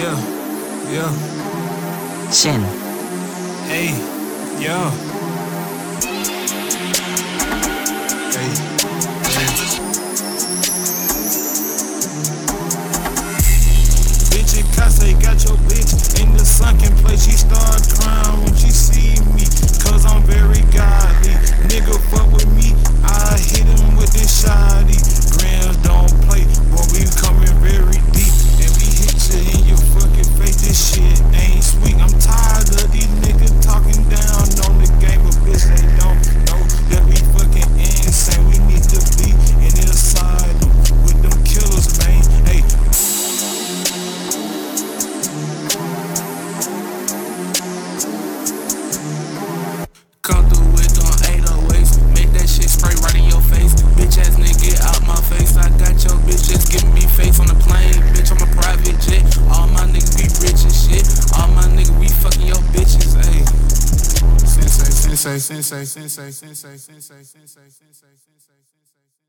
Yeah, yeah. Chin. Hey, yeah. Hey. Bitch, it Kase got your bitch in the Come through with them 808s, make that shit spray right in your face. Bitch ass nigga, get out my face. I got your bitch just giving me face on the plane. Bitch, I'm a private jet. All my niggas be rich and shit. All my niggas, we fucking your bitches, ayy. Sensei, sensei, sensei, sensei, sensei, sensei, sensei, sensei, sensei.